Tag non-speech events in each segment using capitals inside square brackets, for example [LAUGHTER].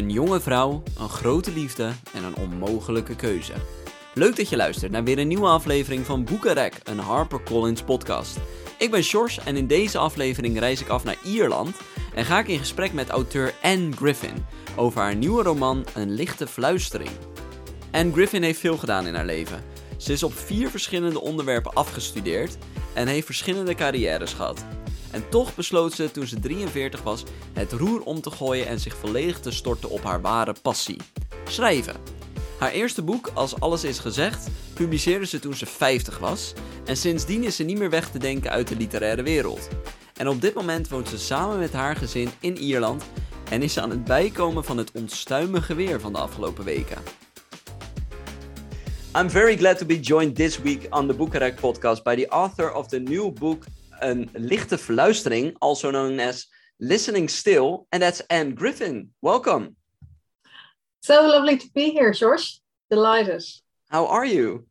Een jonge vrouw, een grote liefde en een onmogelijke keuze. Leuk dat je luistert naar weer een nieuwe aflevering van Boekenrek, een HarperCollins podcast. Ik ben Sjors en in deze aflevering reis ik af naar Ierland en ga ik in gesprek met auteur Anne Griffin over haar nieuwe roman Een lichte fluistering. Anne Griffin heeft veel gedaan in haar leven. Ze is op vier verschillende onderwerpen afgestudeerd en heeft verschillende carrières gehad. En toch besloot ze toen ze 43 was het roer om te gooien en zich volledig te storten op haar ware passie: schrijven. Haar eerste boek, Als alles is gezegd, publiceerde ze toen ze 50 was en sindsdien is ze niet meer weg te denken uit de literaire wereld. En op dit moment woont ze samen met haar gezin in Ierland en is ze aan het bijkomen van het onstuimige weer van de afgelopen weken. I'm very glad to be joined this week on the Boekenrek podcast by the author of the new book Een lichte fluistering, also known as Listening Still, and that's Anne Griffin. Welcome. So lovely to be here, George. Delighted. How are you?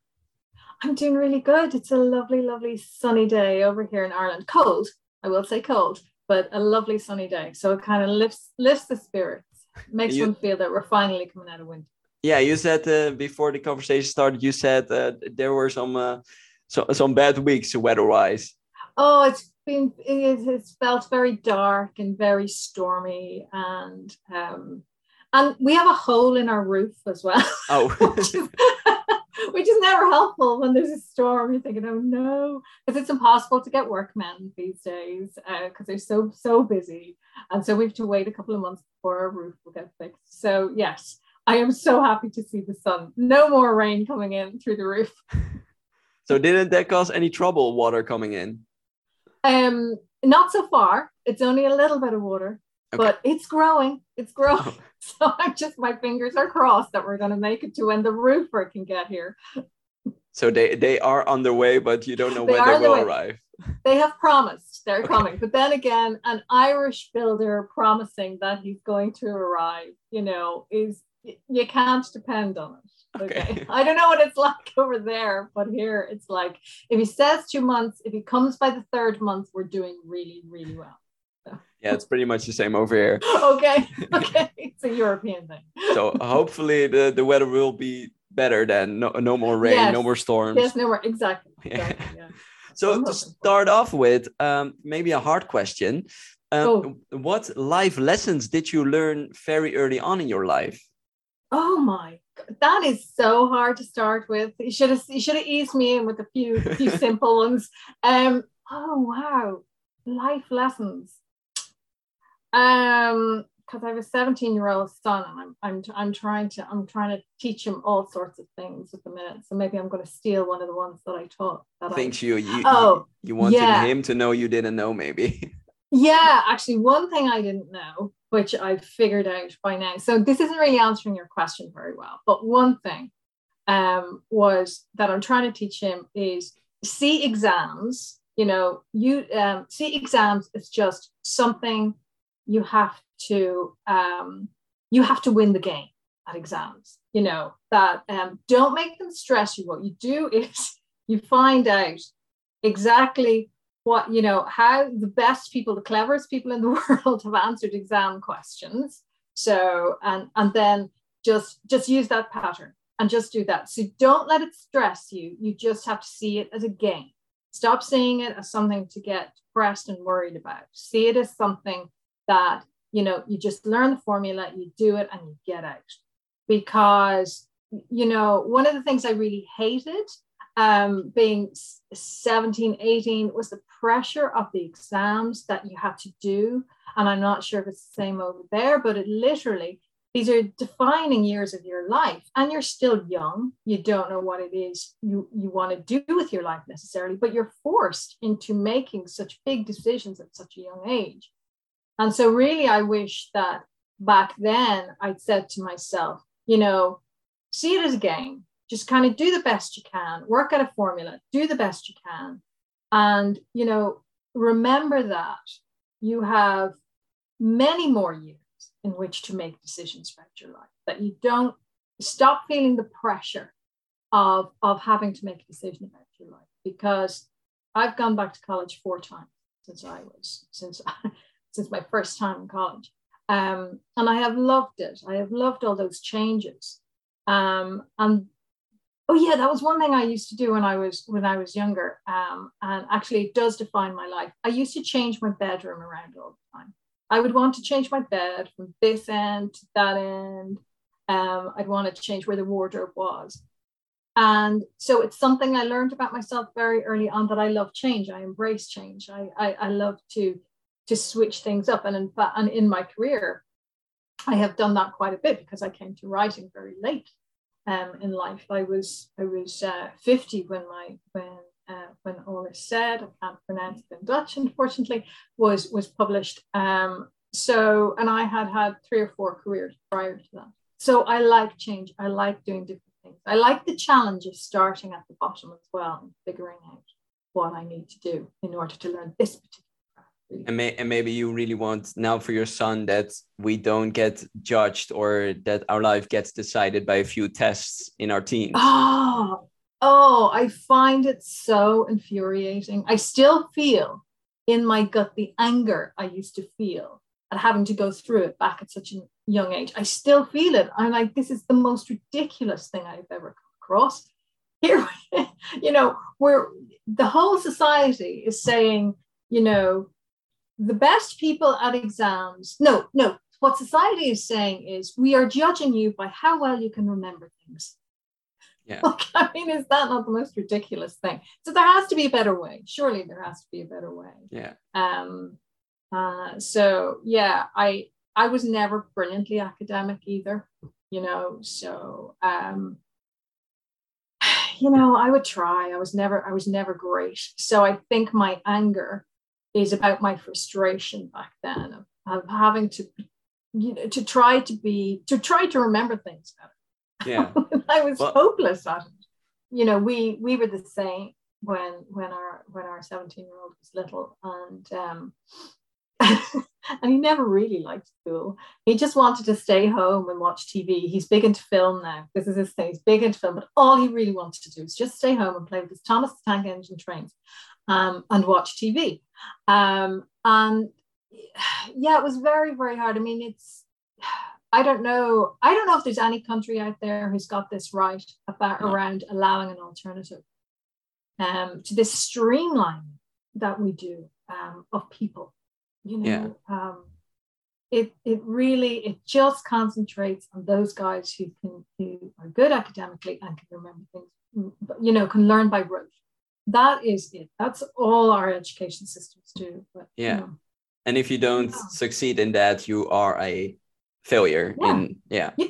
I'm doing really good. It's a lovely, lovely sunny day over here in Ireland. Cold, I will say cold, but a lovely sunny day. So it kind of lifts lifts the spirits, makes You- one feel that we're finally coming out of winter. Yeah, you said uh, before the conversation started, you said uh, there were some uh, so, some bad weeks weather-wise. Oh, it's been it, it's felt very dark and very stormy, and um, and we have a hole in our roof as well. Oh, [LAUGHS] which is, [LAUGHS] which is never helpful when there's a storm. You're thinking, oh no, because it's impossible to get workmen these days because they're so so busy, and so we have to wait a couple of months before our roof will get fixed. So yes, I am so happy to see the sun. No more rain coming in through the roof. [LAUGHS] so didn't that cause any trouble? Water coming in? Um, not so far. It's only a little bit of water, Okay. but it's growing. It's growing. Oh. [LAUGHS] So I'm just my fingers are crossed that we're going to make it to when the roofer can get here. So they they are on their way, but you don't know They when they will way. arrive. they have promised they're Okay. coming but then again an irish builder promising that he's going to arrive you know is you can't depend on it okay, Okay. [LAUGHS] i don't know what it's like over there but here it's like if he says two months if he comes by the third month we're doing really really well Yeah, it's pretty much the same over here. [LAUGHS] okay [LAUGHS] okay it's a european thing So hopefully the, the weather will be better then. No no more rain, Yes. no more storms. yes no more exactly, Yeah. exactly yeah. So I'm to hoping for start off with, um, maybe a hard question. Um, Oh. What life lessons did you learn very early on in your life? Oh my, God, that is so hard to start with. You should have you should have eased me in with a few few [LAUGHS] simple ones. Um. Oh wow, life lessons. Um, because I have a 17 year old son, and I'm I'm I'm trying to I'm trying to teach him all sorts of things at the minute. So maybe I'm going to steal one of the ones that I taught. That I, Things you you, Oh, you, you wanted yeah. him to know you didn't know maybe. [LAUGHS] Yeah, actually, one thing I didn't know, which I've figured out by now. So this isn't really answering your question very well, but one thing um, was that I'm trying to teach him is see exams. You know, you um, see exams as just something you have to um, you have to win the game at exams. You know that um, don't make them stress you. What you do [LAUGHS] is you find out exactly what you know how the best people the cleverest people in the [LAUGHS] world have answered exam questions. So and and then just just use that pattern and just do that. So don't let it stress you. You just have to see it as a game. Stop seeing it as something to get depressed and worried about. See it as something that you know you just learn the formula you do it and you get out. Because you know one of the things i really hated um, being 17, 18 was the pressure of the exams that you have to do. And I'm not sure if it's the same over there, but it literally, these are defining years of your life. And you're still young. You don't know what it is you, you want to do with your life necessarily, but you're forced into making such big decisions at such a young age. And so, really, I wish that back then I'd said to myself, you know, see it as a game just kind of do the best you can work out a formula do the best you can and you know remember that you have many more years in which to make decisions about your life that you don't stop feeling the pressure of of having to make a decision about your life because i've gone back to college four times since i was since [LAUGHS] since my first time in college Um, and I have loved it. I have loved all those changes. Um, and oh yeah, that was one thing I used to do when I was when I was younger. Um, and actually, it does define my life. I used to change my bedroom around all the time. I would want to change my bed from this end to that end. Um, I'd want to change where the wardrobe was. And so it's something I learned about myself very early on that I love change. I embrace change. I, I, I love to to switch things up. And in fact, and in my career, I have done that quite a bit because I came to writing very late um, in life. I was I was uh, 50 when my when uh, when all is said. I can't pronounce it in Dutch, unfortunately. Was was published. Um, so and I had had three or four careers prior to that. So I like change. I like doing different things. I like the challenge of starting at the bottom as well and figuring out what I need to do in order to learn this particular and, may, and maybe you really want now for your son that we don't get judged or that our life gets decided by a few tests in our teens. Oh [GASPS] oh i find it so infuriating. I still feel in my gut the anger i used to feel at having to go through it back at such a young age. I still feel it. I'm like this is the most ridiculous thing i've ever come across. [LAUGHS] Here [LAUGHS] you know where the whole society is saying you know the best people at exams, no, no, what society is saying is we are judging you by how well you can remember things. Yeah. [LAUGHS] Like, I mean, is that not the most ridiculous thing? So there has to be a better way. Surely there has to be a better way. Yeah. Um, uh, so yeah, I I was never brilliantly academic either, you know. So um, [SIGHS] you know, I would try. I was never I was never great. So I think my anger is about my frustration back then of, of having to you know to try to be to try to remember things better yeah [LAUGHS] i was well, hopeless at it you know we we were the same when when our when our 17 year old was little and um [LAUGHS] and he never really liked school. He just wanted to stay home and watch TV. He's big into film now. This is his thing. He's big into film, but all he really wanted to do was just stay home and play with his Thomas the Tank Engine trains um, and watch TV. Um, and yeah, it was very, very hard. I mean, it's, I don't know, I don't know if there's any country out there who's got this right about around allowing an alternative um, to this streamline that we do um, of people. You know, yeah. um, it it really it just concentrates on those guys who can who are good academically and can remember things, you know, can learn by rote that is it. That's all our education systems do but, yeah. you know. and if you don't yeah. succeed in that you are a failure yeah. in yeah. yeah.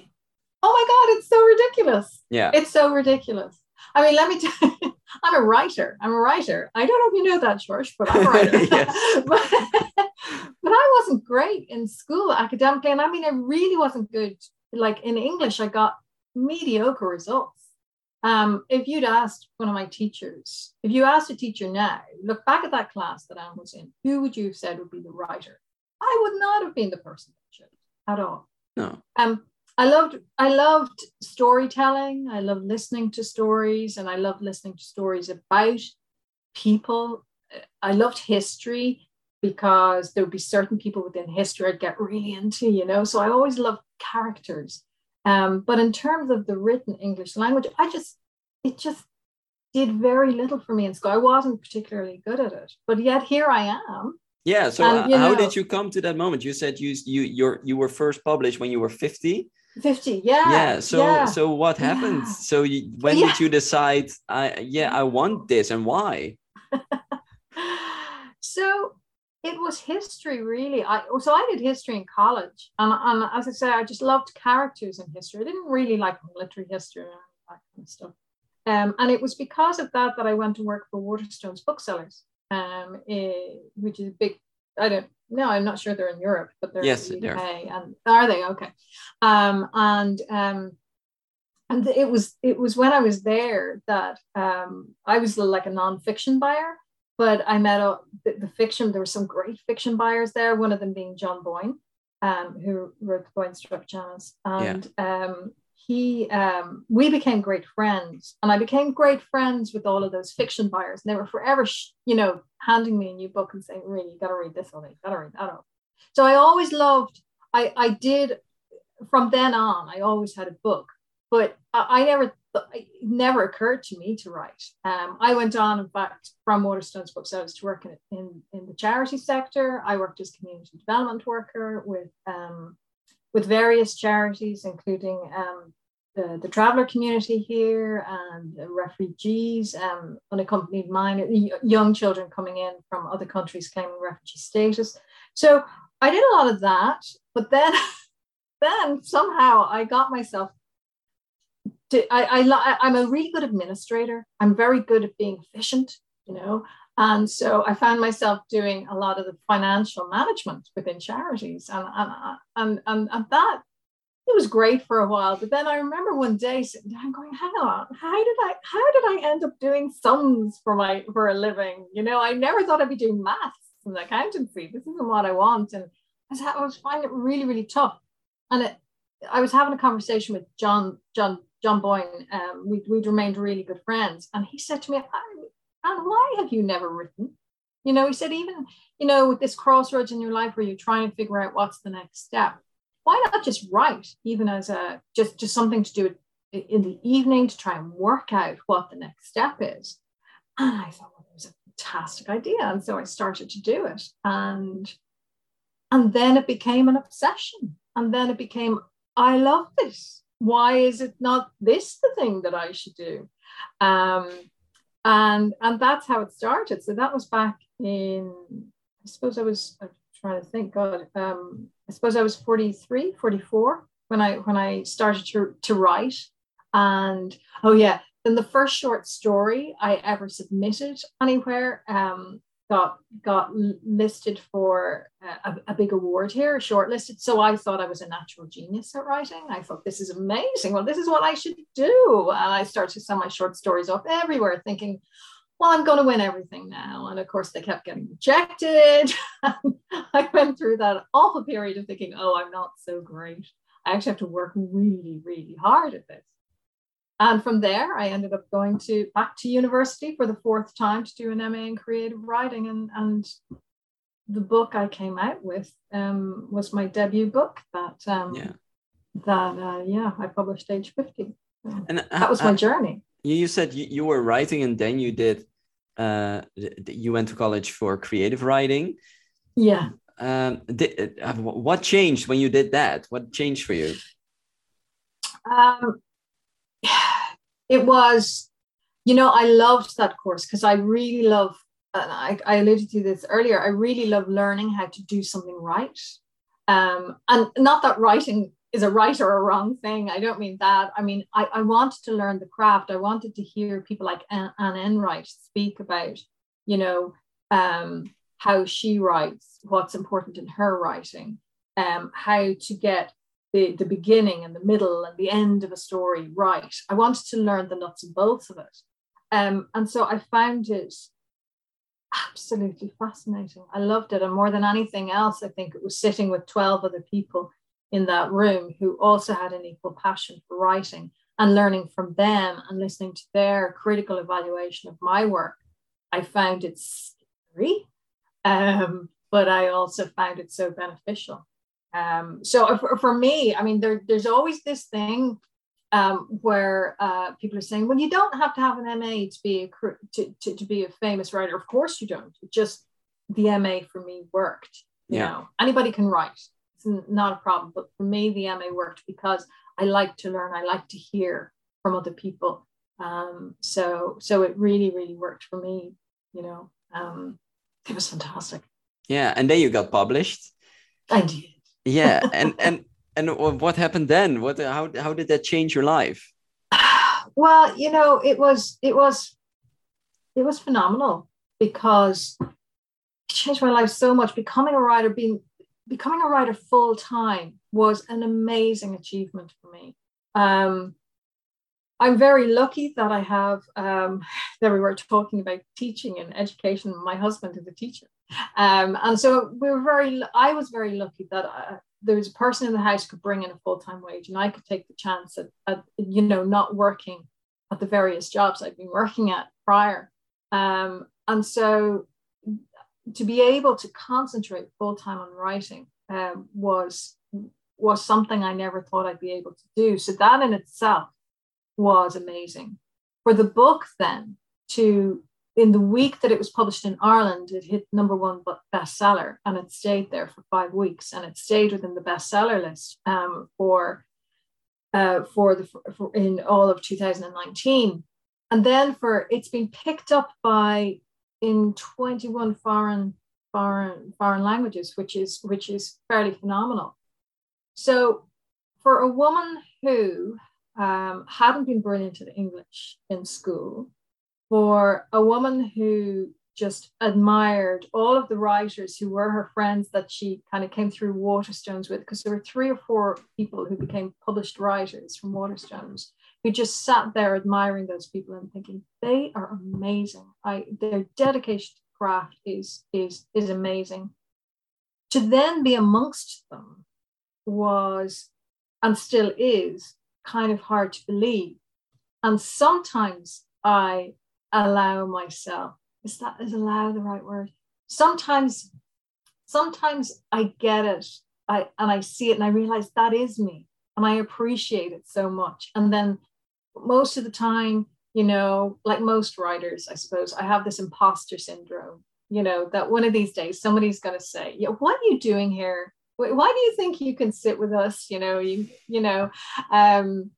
oh my god it's so ridiculous. Yeah. It's so ridiculous. I mean let me tell you [LAUGHS] i'm a writer. I'm a writer. I don't know if you know that george but i'm a writer. [LAUGHS] [LAUGHS] But, but i wasn't great in school academically and i mean i really wasn't good like in english. I got mediocre results um, if you'd asked one of my teachers, if you asked a teacher now, look back at that class that Anne was in, who would you have said would be the writer? I would not have been the person that should at all. No. Um, I loved I loved storytelling. I loved listening to stories, and I loved listening to stories about people. I loved history because there would be certain people within history I'd get really into, you know. So I always loved characters um, but in terms of the written English language, I just, it just did very little for me in school. I wasn't particularly good at it, but yet here I am. Yeah. So and, how know, did you come to that moment? You said you you you you were first published when you were fifty. 50 yeah yeah so yeah. so what happened yeah. so you, when yeah. did you decide i yeah i want this and why [LAUGHS] so it was history really. I so i did history in college and, and as i say i just loved characters in history. I didn't really like military history and that kind of stuff. Um, and it was because of that that i went to work for waterstones booksellers um, eh, which is a big i don't no i'm not sure they're in europe but they're yes in the UK, and are they? Okay. Um, and um, and it was it was when i was there that um, i was like a nonfiction buyer but I met a, the, the, fiction, there were some great fiction buyers there, one of them being John Boyne, um, who wrote the Boy in the Striped Pyjamas. And yeah. um, he, um, we became great friends. And I became great friends with all of those fiction buyers. And they were forever, sh- you know, handing me a new book and saying, really, you got to read this one, you got to read that one. So I always loved, I, I did from then on, I always had a book, but I, I never, it never occurred to me to write. Um, I went on, in fact, from Waterstones Books Booksellers to work in, in, in the charity sector. I worked as community development worker with, um, with various charities, including um, the, the traveller community here and refugees, um, unaccompanied minor, young children coming in from other countries claiming refugee status. So I did a lot of that, but then [LAUGHS] then somehow I got myself to, I, I, I'm a really good administrator. I'm very good at being efficient, you know. And so I found myself doing a lot of the financial management within charities. And, and, and, and, and that it was great for a while. But then I remember one day sitting down going, hang on, how did I how did I end up doing sums for my for a living? You know, I never thought I'd be doing maths and accountancy. This isn't what I want. And I was, finding it really, really tough and it, I was having a conversation with John John John Boyne. Um, we, we'd remained really good friends, and he said to me, "And why have you never written?" You know, he said, even you know, with this crossroads in your life where you're trying to figure out what's the next step, why not just write, even as a just just something to do in the evening to try and work out what the next step is. And I thought, well, it was a fantastic idea, and so I started to do it, and and then it became an obsession and then it became, I love this. Why is it not this the thing that I should do? Um, and and that's how it started. So that was back in, I suppose I was I'm trying to think, God, um, I suppose I was 43, 44 when I when I started to, to write. And oh yeah, then the first short story I ever submitted anywhere um, got got listed for uh, a, a, big award here, shortlisted. So I thought I was a natural genius at writing. I thought this is amazing. Well, this is what I should do. And I started to send my short stories off everywhere, thinking, well, I'm going to win everything now. And of course, they kept getting rejected. [LAUGHS] I went through that awful period of thinking, oh, I'm not so great. I actually have to work really, really hard at this. And from there, I ended up going to back to university for the fourth time to do an MA in creative writing. And, and the book I came out with um, was my debut book that, um, yeah. that uh, yeah, I published age 50. So and uh, that was my uh, journey. You said you, you were writing and then you did, uh, you went to college for creative writing. Yeah. Um, did, what changed when you did that? What changed for you? Um, it was, you know, I loved that course because I really love, and I, I alluded to this earlier, I really love learning how to do something right. Um, and not that writing is a right or a wrong thing. I don't mean that. I mean, I, I wanted to learn the craft. I wanted to hear people like Anne, Enright speak about, you know, um, how she writes, what's important in her writing, um, how to get the, the beginning and the middle and the end of a story right. I wanted to learn the nuts and bolts of it. Um, and so I found it absolutely fascinating. I loved it. And more than anything else, I think it was sitting with 12 other people in that room who also had an equal passion for writing and learning from them and listening to their critical evaluation of my work. I found it scary, um, but I also found it so beneficial. Um, so for, for, me, I mean, there, there's always this thing um, where uh, people are saying, well, you don't have to have an MA to be a, to, to, to be a famous writer. Of course you don't. It just the MA for me worked. You yeah. know, anybody can write. It's not a problem. But for me, the MA worked because I like to learn. I like to hear from other people. Um, so so it really, really worked for me. You know, um, it was fantastic. Yeah, and then you got published. I did yeah [LAUGHS] and and and what happened then? What how how did that change your life? [SIGHS] Well you know it was it was it was phenomenal because it changed my life so much. Becoming a writer being becoming a writer full time was an amazing achievement for me. Um, I'm very lucky that I have um, [SIGHS] that we were talking about teaching and education. My husband is a teacher, um, and so we were very. I was very lucky that uh, there was a person in the house could bring in a full time wage, and I could take the chance at, at, you know not working at the various jobs I've been working at prior. Um, and so to be able to concentrate full time on writing um, was was something I never thought I'd be able to do. So that in itself was amazing. For the book, then, to in the week that it was published in Ireland, it hit number one bestseller and it stayed there for five weeks and it stayed within the bestseller list um, for uh, for the for, in all of 2019. And then for it's been picked up by in 21 foreign foreign foreign languages, which is which is fairly phenomenal. So for a woman who um, hadn't been brilliant at English in school, for a woman who just admired all of the writers who were her friends that she kind of came through Waterstones with, because there were three or four people who became published writers from Waterstones who just sat there admiring those people and thinking they are amazing. I their dedication to craft is is is amazing. To then be amongst them was and still is kind of hard to believe. And sometimes I allow myself, is that is allow the right word? Sometimes, sometimes I get it. I and I see it and I realize that is me. And I appreciate it so much. And then most of the time, you know, like most writers, I suppose, I have this imposter syndrome, you know, that one of these days somebody's going to say, yeah, what are you doing here? Why do you think you can sit with us? You know, you, you know, um,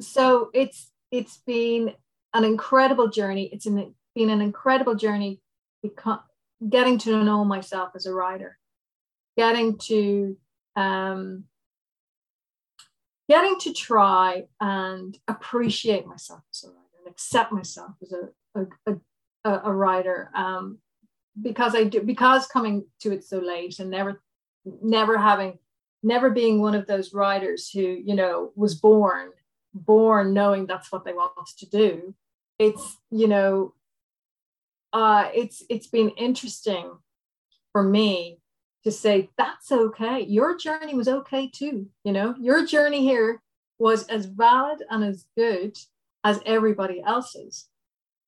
so it's, it's been an incredible journey. It's an, been an incredible journey because getting to know myself as a writer, getting to um, getting to try and appreciate myself as a writer and accept myself as a, a, a, a writer um, because I do because coming to it so late and never never having never being one of those writers who you know was born born knowing that's what they wanted to do. It's you know uh it's it's been interesting for me to say that's okay. Your journey was okay too you know? Your journey here was as valid and as good as everybody else's.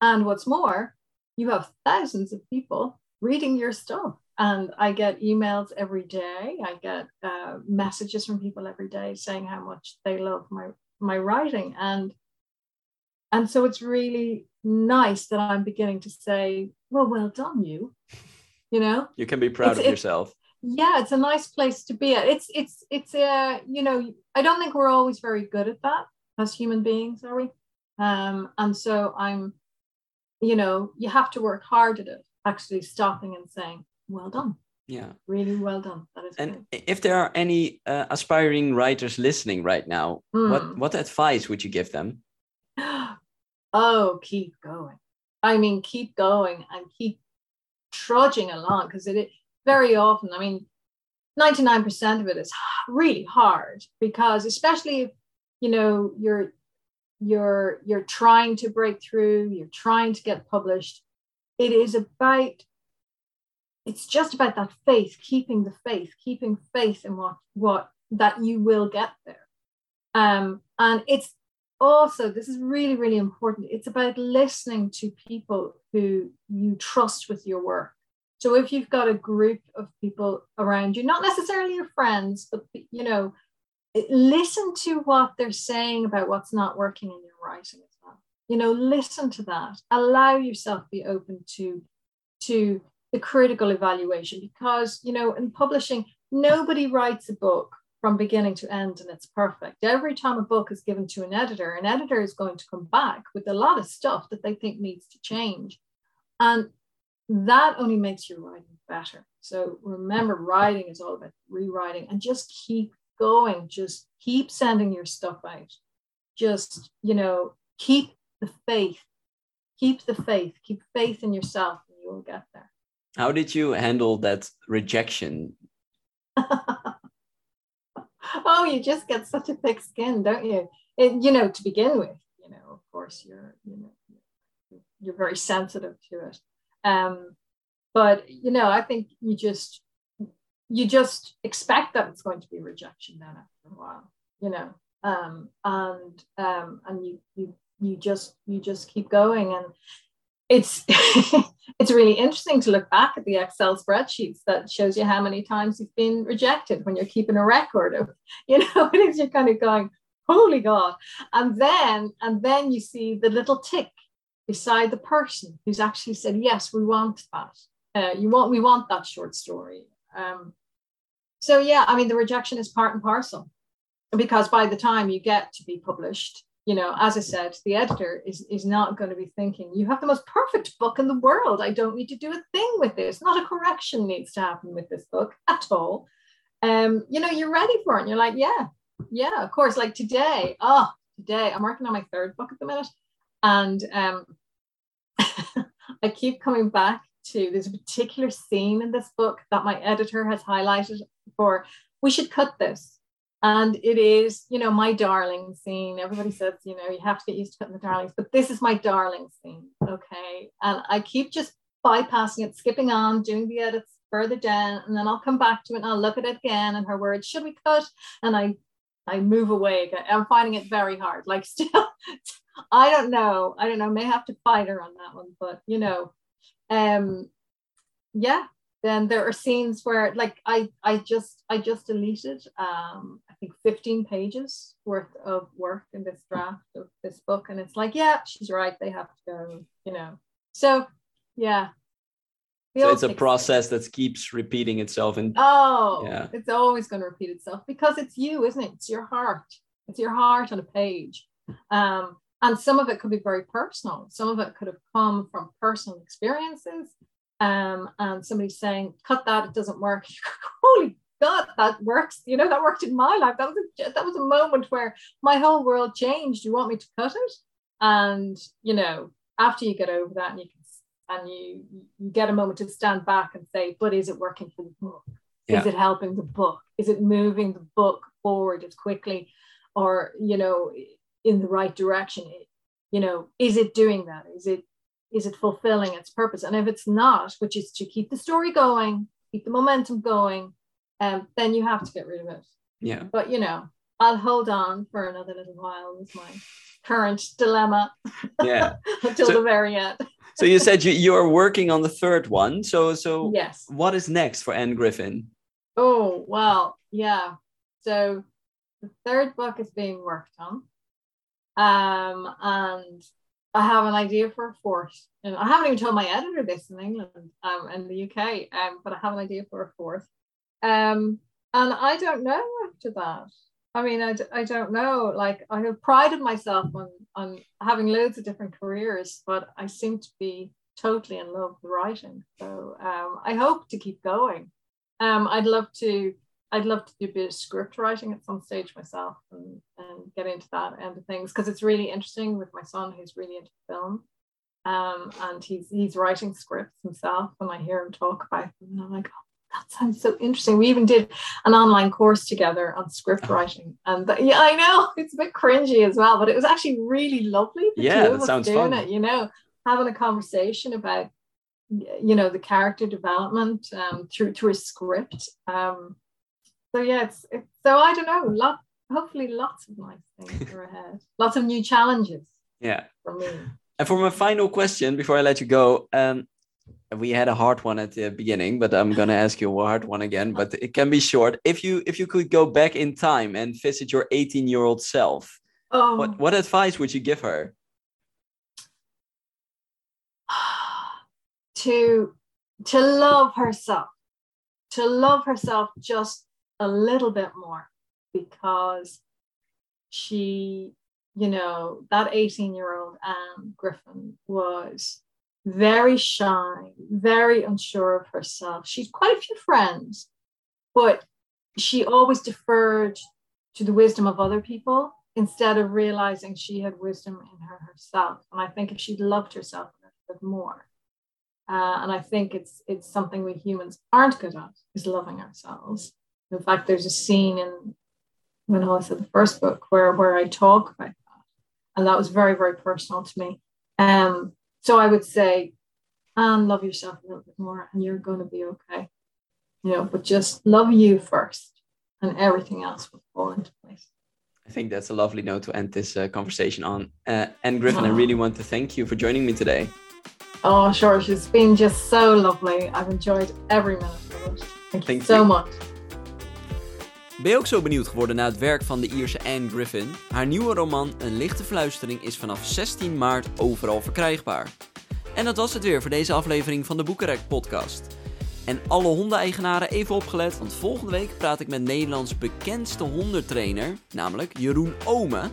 And what's more you have thousands of people reading your stuff and i get emails every day. I get uh, messages from people every day saying how much they love my my writing. And and so it's really nice that i'm beginning to say well well done you you know? You can be proud it's, of yourself. Yeah it's a nice place to be at. It's it's it's a uh, you know i don't think we're always very good at that as human beings are we? Um and so i'm you know you have to work hard at it actually stopping and saying well done yeah really well done that is and great. if there are any uh, aspiring writers listening right now mm. what what advice would you give them [GASPS] oh keep going i mean keep going and keep trudging along because it very often, I mean, 99% of it is really hard because especially if you know you're you're you're trying to break through, you're trying to get published. It is about it's just about that faith, keeping the faith, keeping faith in what what that you will get there. Um, and it's also this is really really important. It's about listening to people who you trust with your work so if you've got a group of people around you, not necessarily your friends, but you know, listen to what they're saying about what's not working in your writing as well. You know, listen to that. Allow yourself be open to to the critical evaluation because you know in publishing nobody writes a book from beginning to end and it's perfect every time a book is given to an editor an editor is going to come back with a lot of stuff that they think needs to change and that only makes your writing better. So remember, writing is all about rewriting and just keep going. Just keep sending your stuff out. Just, you know, keep the faith. Keep the faith. Keep faith in yourself and you will get there. How did you handle that rejection? [LAUGHS] oh, you just get such a thick skin, don't you? It, you know, to begin with, you know, of course, you're, you know, you're very sensitive to it um, but you know, I think you just you just expect that it's going to be rejection then after a while, you know, um, and um, and you you you just you just keep going and it's [LAUGHS] it's really interesting to look back at the Excel spreadsheets that shows you how many times you've been rejected when you're keeping a record of, [LAUGHS] you know, [LAUGHS] it is you're kind of going, holy God. And then, and then you see the little tick beside the person who's actually said, yes, we want that. Uh, you want, we want that short story. Um, so yeah, I mean, the rejection is part and parcel because by the time you get to be published, you know, as I said, the editor is, is not going to be thinking, you have the most perfect book in the world. I don't need to do a thing with this. Not a correction needs to happen with this book at all. Um, you know, you're ready for it. And you're like, yeah, yeah, of course. Like today, oh, today I'm working on my third book at the minute. And um, [LAUGHS] I keep coming back to there's a particular scene in this book that my editor has highlighted for we should cut this and it is you know my darling scene. Everybody says you know you have to get used to cutting the darlings but this is my darling scene okay? And i keep just bypassing it skipping on doing the edits further down and then i'll come back to it and i'll look at it again and her words should we cut? And i i move away. I'm finding it very hard. Like [LAUGHS] still i don't know. I don't know. May have to fight her on that one but you know um yeah. Then there are scenes where like i i just i just deleted um think 15 pages worth of work in this draft of this book. And it's like yeah she's right. They have to go you know. So yeah. So it's a process that keeps repeating itself and oh yeah. it's always going to repeat itself because it's you isn't it? It's your heart. It's your heart on a page. Um and some of it could be very personal. Some of it could have come from personal experiences. Um, and somebody's saying, cut that, it doesn't work. [LAUGHS] Holy God, that works. You know, that worked in my life. That was a, that was a moment where my whole world changed. You want me to cut it? And, you know, after you get over that and you can and you you get a moment to stand back and say, but is it working for the book? Yeah. Is it helping the book? Is it moving the book forward as quickly or, you know, in the right direction? You know, is it doing that? Is it is it fulfilling its purpose? And if it's not, which is to keep the story going, keep the momentum going, um, then you have to get rid of it. Yeah. But you know, I'll hold on for another little while with my current dilemma. Yeah. [LAUGHS] until so, the very end. so you said you, you are working on the third one. So so yes. What is next for Anne Griffin? Oh well, yeah. So the third book is being worked on. Um, and I have an idea for a fourth. And I haven't even told my editor this in England um, in the UK, um, but I have an idea for a fourth. Um, and I don't know after that. I mean, I, I don't know. Like, I have prided myself on, on having loads of different careers, but I seem to be totally in love with writing. So um, I hope to keep going. Um, I'd love to I'd love to do a bit of script writing at some stage myself and, and get into that end of things because it's really interesting with my son who's really into film. Um, and he's he's writing scripts himself and I hear him talk about them and I'm like, oh, that sounds so interesting. We even did an online course together on script writing. And the, yeah, I know [LAUGHS] it's a bit cringy as well, but it was actually really lovely. Yeah, that sounds doing fun. It, you know, having a conversation about you know the character development um, through through a script. Um, so yeah, it's, it's so I don't know. Lot, hopefully, lots of nice things [LAUGHS] are ahead. Lots of new challenges. Yeah. For me. And for my final question, before I let you go, um, we had a hard one at the beginning, but I'm gonna [LAUGHS] ask you a hard one again. But it can be short. If you if you could go back in time and visit your 18 year old self, oh. what what advice would you give her? [SIGHS] to to love herself, to love herself just a little bit more because she, you know, that 18 year old Anne um, Griffin was very shy, very unsure of herself. She'd quite a few friends, but she always deferred to the wisdom of other people instead of realizing she had wisdom in her herself. And I think if she'd loved herself a bit more, uh, and I think it's it's something we humans aren't good at is loving ourselves. In fact, there's a scene in when I was at the first book where where I talk about that, and that was very very personal to me. Um, so I would say, and love yourself a little bit more, and you're going to be okay. You know, but just love you first, and everything else will fall into place. I think that's a lovely note to end this uh, conversation on. Uh, Anne Griffin, oh. I really want to thank you for joining me today. Oh, sure. it's been just so lovely. I've enjoyed every minute of it. Thank, Thank you so you. much. Ben je ook zo benieuwd geworden naar het werk van de Ierse Anne Griffin? Haar nieuwe roman Een lichte fluistering is vanaf 16 maart overal verkrijgbaar. En dat was het weer voor deze aflevering van de Boekenrek podcast. En alle hondeneigenaren even opgelet, want volgende week praat ik met Nederlands bekendste hondentrainer, namelijk Jeroen Ome,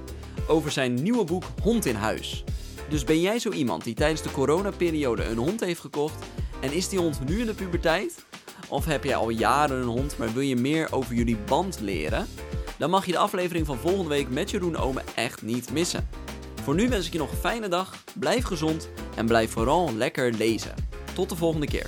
over zijn nieuwe boek Hond in Huis. Dus ben jij zo iemand die tijdens de coronaperiode een hond heeft gekocht en is die hond nu in de puberteit? Of heb jij al jaren een hond, maar wil je meer over jullie band leren? Dan mag je de aflevering van volgende week met Jeroen Ome echt niet missen. Voor nu wens ik je nog een fijne dag, blijf gezond en blijf vooral lekker lezen. Tot de volgende keer.